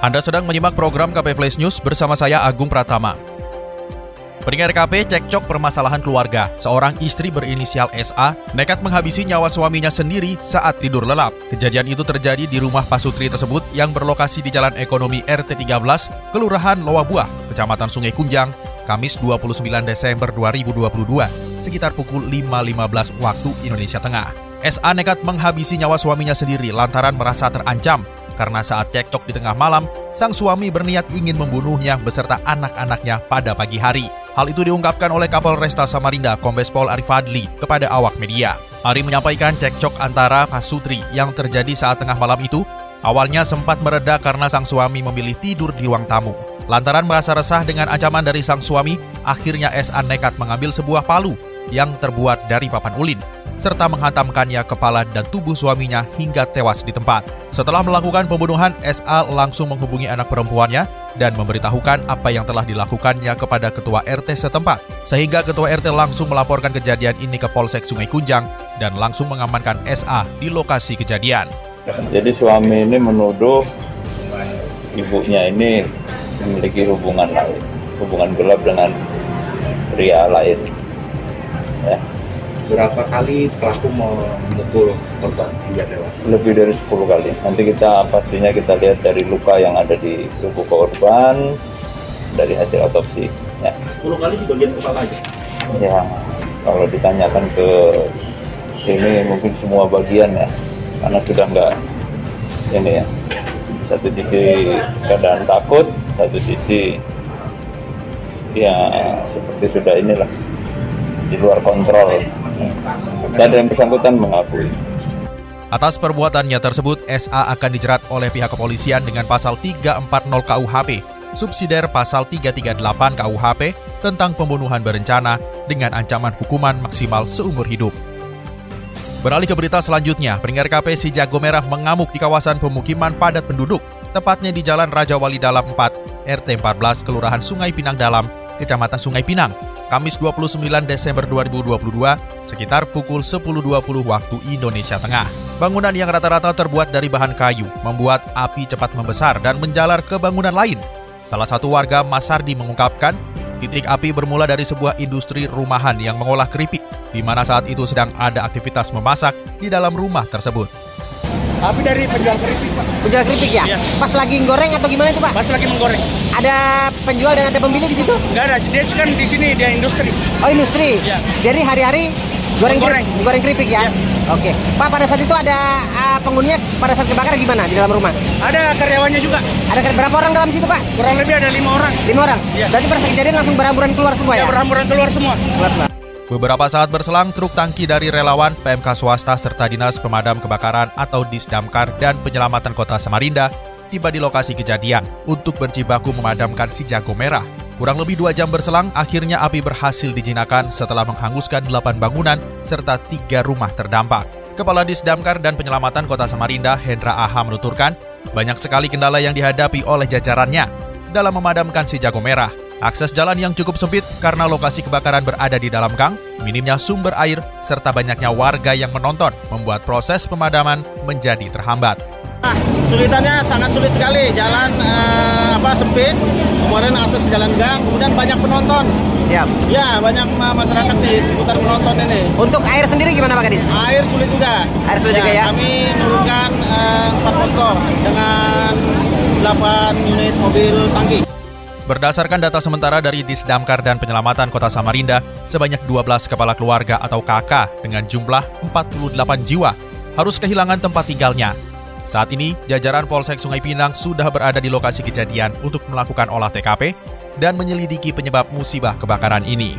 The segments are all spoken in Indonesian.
Anda sedang menyimak program KP Flash News bersama saya Agung Pratama. Pendengar KP cekcok permasalahan keluarga. Seorang istri berinisial SA nekat menghabisi nyawa suaminya sendiri saat tidur lelap. Kejadian itu terjadi di rumah Pasutri tersebut yang berlokasi di Jalan Ekonomi RT 13, Kelurahan Lowabuah, Kecamatan Sungai Kunjang, Kamis 29 Desember 2022, sekitar pukul 5.15 waktu Indonesia Tengah. SA nekat menghabisi nyawa suaminya sendiri lantaran merasa terancam karena saat cekcok di tengah malam, sang suami berniat ingin membunuhnya beserta anak-anaknya pada pagi hari. Hal itu diungkapkan oleh Kapolresta Samarinda Kombes Pol Arif Adli kepada awak media. Ari menyampaikan cekcok antara Pasutri yang terjadi saat tengah malam itu awalnya sempat mereda karena sang suami memilih tidur di ruang tamu. Lantaran merasa resah dengan ancaman dari sang suami, akhirnya SA nekat mengambil sebuah palu yang terbuat dari papan ulin serta menghantamkannya kepala dan tubuh suaminya hingga tewas di tempat. Setelah melakukan pembunuhan, SA langsung menghubungi anak perempuannya dan memberitahukan apa yang telah dilakukannya kepada ketua RT setempat. Sehingga ketua RT langsung melaporkan kejadian ini ke Polsek Sungai Kunjang dan langsung mengamankan SA di lokasi kejadian. Jadi suami ini menuduh ibunya ini memiliki hubungan lain, hubungan gelap dengan pria lain. Ya, berapa kali pelaku memukul korban hingga tewas? lebih dari 10 kali. Nanti kita pastinya kita lihat dari luka yang ada di tubuh korban dari hasil otopsi. Ya, 10 kali di bagian kepala aja. ya kalau ditanyakan ke ini mungkin semua bagian ya, karena sudah nggak ini ya. Satu sisi keadaan takut, satu sisi ya seperti sudah inilah di luar kontrol dan yang bersangkutan mengakui. Atas perbuatannya tersebut, SA akan dijerat oleh pihak kepolisian dengan pasal 340 KUHP, subsidiar pasal 338 KUHP tentang pembunuhan berencana dengan ancaman hukuman maksimal seumur hidup. Beralih ke berita selanjutnya, pendengar KP si Jago Merah mengamuk di kawasan pemukiman padat penduduk, tepatnya di Jalan Raja Wali Dalam 4, RT 14, Kelurahan Sungai Pinang Dalam, Kecamatan Sungai Pinang, Kamis 29 Desember 2022 sekitar pukul 10.20 waktu Indonesia Tengah. Bangunan yang rata-rata terbuat dari bahan kayu membuat api cepat membesar dan menjalar ke bangunan lain. Salah satu warga Masardi mengungkapkan, titik api bermula dari sebuah industri rumahan yang mengolah keripik, di mana saat itu sedang ada aktivitas memasak di dalam rumah tersebut. Api dari penjual keripik, Pak. Penjual keripik ya? Iya. Pas lagi goreng atau gimana itu, Pak? Pas lagi menggoreng. Ada penjual dan ada pembeli di situ? Enggak ada, dia kan di sini dia industri. Oh, industri. Iya. Jadi hari-hari goreng Menggoreng. keripik, goreng keripik ya? Iya. Oke. Pak, pada saat itu ada uh, penghuninya pada saat kebakar gimana di dalam rumah? Ada karyawannya juga. Ada berapa orang dalam situ, Pak? Kurang lebih ada lima orang. Lima orang. Iya. Berarti pada saat kejadian langsung berhamburan keluar semua Ya ya? berhamburan keluar semua. Keluar semua. Beberapa saat berselang, truk tangki dari relawan, PMK swasta serta Dinas Pemadam Kebakaran atau Disdamkar dan Penyelamatan Kota Samarinda tiba di lokasi kejadian untuk berjibaku memadamkan si jago merah. Kurang lebih dua jam berselang, akhirnya api berhasil dijinakan setelah menghanguskan delapan bangunan serta tiga rumah terdampak. Kepala Disdamkar dan Penyelamatan Kota Samarinda, Hendra Aha menuturkan, banyak sekali kendala yang dihadapi oleh jajarannya dalam memadamkan si jago merah. Akses jalan yang cukup sempit karena lokasi kebakaran berada di dalam gang, minimnya sumber air, serta banyaknya warga yang menonton membuat proses pemadaman menjadi terhambat. Sulitannya sangat sulit sekali. Jalan eh, apa sempit, kemudian akses jalan gang, kemudian banyak penonton. Siap. Ya, banyak ma- masyarakat di seputar penonton ini. Untuk air sendiri gimana, Pak Kadis? Air sulit juga. Air sulit juga ya? Kami menurunkan eh, empat posko dengan 8 unit mobil tangki. Berdasarkan data sementara dari Disdamkar dan Penyelamatan Kota Samarinda, sebanyak 12 kepala keluarga atau KK dengan jumlah 48 jiwa harus kehilangan tempat tinggalnya. Saat ini, jajaran Polsek Sungai Pinang sudah berada di lokasi kejadian untuk melakukan olah TKP dan menyelidiki penyebab musibah kebakaran ini.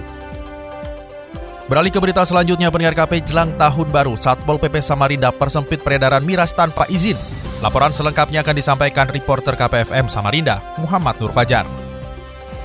Beralih ke berita selanjutnya, pendengar KP jelang tahun baru, Satpol PP Samarinda persempit peredaran miras tanpa izin. Laporan selengkapnya akan disampaikan reporter KPFM Samarinda, Muhammad Nur Fajar.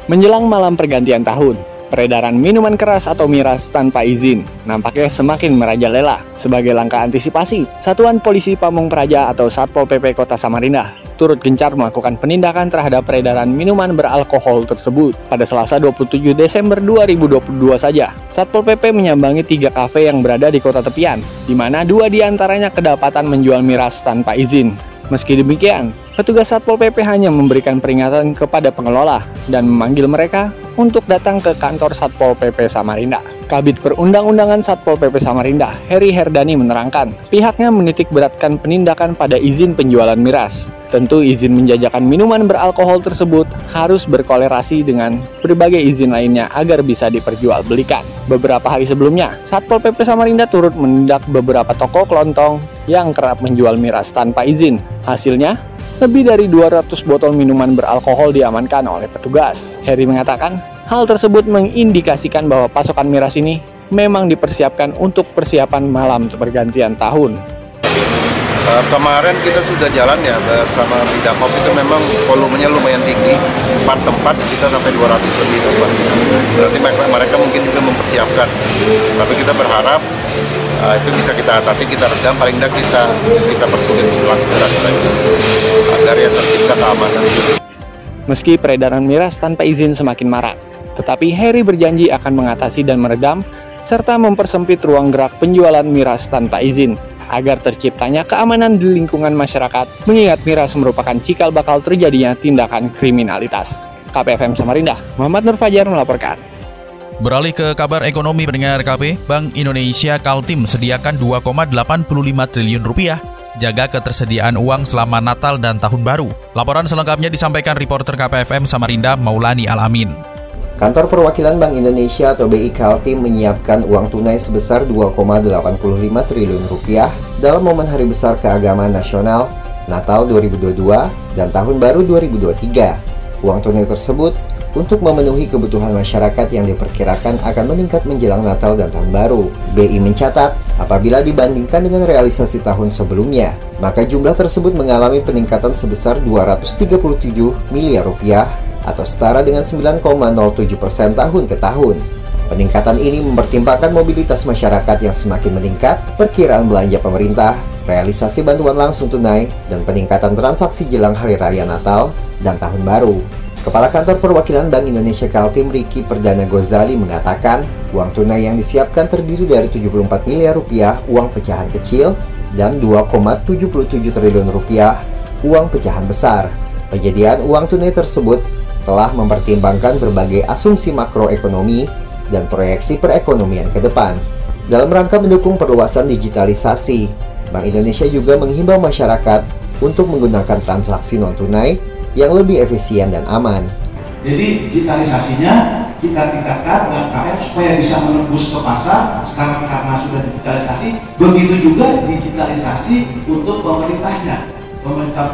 Menjelang malam pergantian tahun, peredaran minuman keras atau miras tanpa izin nampaknya semakin merajalela. Sebagai langkah antisipasi, Satuan Polisi Pamung Praja atau Satpol PP Kota Samarinda turut gencar melakukan penindakan terhadap peredaran minuman beralkohol tersebut. Pada Selasa 27 Desember 2022 saja, Satpol PP menyambangi tiga kafe yang berada di kota tepian, di mana dua di antaranya kedapatan menjual miras tanpa izin. Meski demikian, petugas Satpol PP hanya memberikan peringatan kepada pengelola dan memanggil mereka untuk datang ke kantor Satpol PP Samarinda. Kabit Perundang-undangan Satpol PP Samarinda, Heri Herdani menerangkan, pihaknya menitik beratkan penindakan pada izin penjualan miras. Tentu izin menjajakan minuman beralkohol tersebut harus berkolerasi dengan berbagai izin lainnya agar bisa diperjualbelikan. Beberapa hari sebelumnya, Satpol PP Samarinda turut menindak beberapa toko kelontong yang kerap menjual miras tanpa izin. Hasilnya, lebih dari 200 botol minuman beralkohol diamankan oleh petugas. Heri mengatakan, Hal tersebut mengindikasikan bahwa pasokan miras ini memang dipersiapkan untuk persiapan malam pergantian tahun. Uh, kemarin kita sudah jalan ya bersama Bidakop itu memang volumenya lumayan tinggi, empat tempat kita sampai 200 lebih tempat. Berarti mereka, mereka mungkin juga mempersiapkan. Tapi kita berharap uh, itu bisa kita atasi, kita redam, paling tidak kita kita persulit pelaku lagi agar ya tercipta keamanan. Meski peredaran miras tanpa izin semakin marak, tetapi Harry berjanji akan mengatasi dan meredam serta mempersempit ruang gerak penjualan miras tanpa izin agar terciptanya keamanan di lingkungan masyarakat mengingat miras merupakan cikal bakal terjadinya tindakan kriminalitas. KPFM Samarinda, Muhammad Nur Fajar melaporkan. Beralih ke kabar ekonomi pendengar KP, Bank Indonesia Kaltim sediakan 2,85 triliun rupiah jaga ketersediaan uang selama Natal dan Tahun Baru. Laporan selengkapnya disampaikan reporter KPFM Samarinda Maulani Alamin. Kantor Perwakilan Bank Indonesia atau BI Kaltim menyiapkan uang tunai sebesar 2,85 triliun rupiah dalam momen Hari Besar Keagamaan Nasional Natal 2022 dan Tahun Baru 2023. Uang tunai tersebut untuk memenuhi kebutuhan masyarakat yang diperkirakan akan meningkat menjelang Natal dan Tahun Baru. BI mencatat, apabila dibandingkan dengan realisasi tahun sebelumnya, maka jumlah tersebut mengalami peningkatan sebesar 237 miliar rupiah atau setara dengan 9,07 persen tahun ke tahun. Peningkatan ini mempertimbangkan mobilitas masyarakat yang semakin meningkat, perkiraan belanja pemerintah, realisasi bantuan langsung tunai, dan peningkatan transaksi jelang Hari Raya Natal dan Tahun Baru. Kepala Kantor Perwakilan Bank Indonesia Kaltim Riki Perdana Gozali mengatakan, uang tunai yang disiapkan terdiri dari 74 miliar rupiah uang pecahan kecil dan 2,77 triliun rupiah uang pecahan besar. Penyediaan uang tunai tersebut telah mempertimbangkan berbagai asumsi makroekonomi dan proyeksi perekonomian ke depan. Dalam rangka mendukung perluasan digitalisasi, Bank Indonesia juga menghimbau masyarakat untuk menggunakan transaksi non-tunai yang lebih efisien dan aman. Jadi digitalisasinya kita tingkatkan UMKM supaya bisa menembus ke pasar sekarang karena sudah digitalisasi begitu juga digitalisasi untuk pemerintahnya pemerintah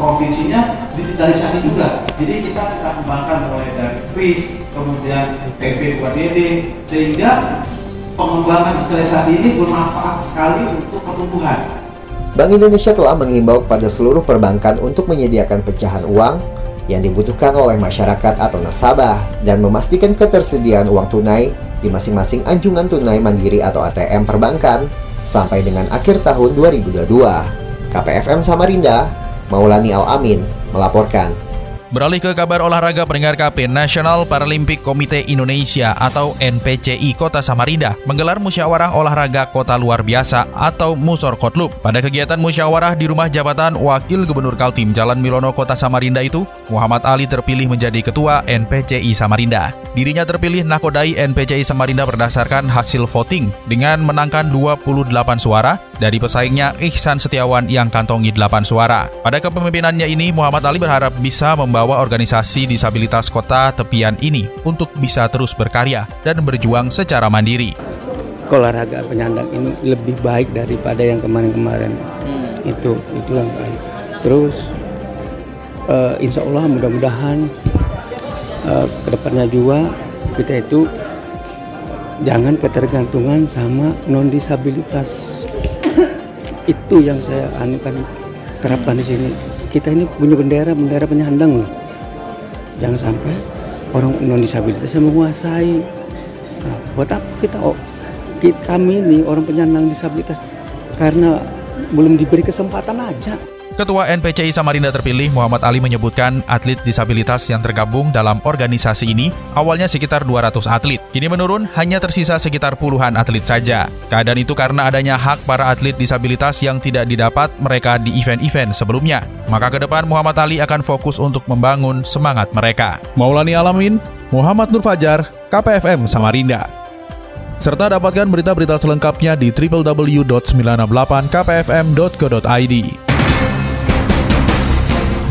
provinsinya digitalisasi juga. Jadi kita kita kembangkan mulai dari PIS, kemudian PP 2DD, sehingga pengembangan digitalisasi ini bermanfaat sekali untuk pertumbuhan. Bank Indonesia telah mengimbau kepada seluruh perbankan untuk menyediakan pecahan uang yang dibutuhkan oleh masyarakat atau nasabah dan memastikan ketersediaan uang tunai di masing-masing anjungan tunai mandiri atau ATM perbankan sampai dengan akhir tahun 2022. KPFM Samarinda, Maulani Al-Amin melaporkan. Beralih ke kabar olahraga pendengar KP, National Paralympic Komite Indonesia atau NPCI Kota Samarinda menggelar musyawarah olahraga kota luar biasa atau Musor Kotlub. Pada kegiatan musyawarah di rumah jabatan Wakil Gubernur Kaltim Jalan Milono Kota Samarinda itu, Muhammad Ali terpilih menjadi ketua NPCI Samarinda. Dirinya terpilih nakodai NPCI Samarinda berdasarkan hasil voting dengan menangkan 28 suara dari pesaingnya Ihsan Setiawan yang kantongi 8 suara. Pada kepemimpinannya ini, Muhammad Ali berharap bisa membawa organisasi disabilitas kota tepian ini untuk bisa terus berkarya dan berjuang secara mandiri. Olahraga penyandang ini lebih baik daripada yang kemarin-kemarin. Hmm. Itu itu yang baik. Terus uh, insya Allah mudah-mudahan uh, ke depannya juga kita itu jangan ketergantungan sama non disabilitas itu yang saya anukan terapkan di sini. Kita ini punya bendera bendera penyandang loh. Jangan sampai orang non disabilitas yang menguasai. Nah, buat apa kita oh, kita kami ini orang penyandang disabilitas? Karena belum diberi kesempatan aja Ketua NPCI Samarinda terpilih Muhammad Ali menyebutkan atlet disabilitas yang tergabung dalam organisasi ini awalnya sekitar 200 atlet. Kini menurun hanya tersisa sekitar puluhan atlet saja. Keadaan itu karena adanya hak para atlet disabilitas yang tidak didapat mereka di event-event sebelumnya. Maka ke depan Muhammad Ali akan fokus untuk membangun semangat mereka. Maulani Alamin, Muhammad Nur Fajar, KPFM Samarinda. Serta dapatkan berita-berita selengkapnya di www.968kpfm.co.id.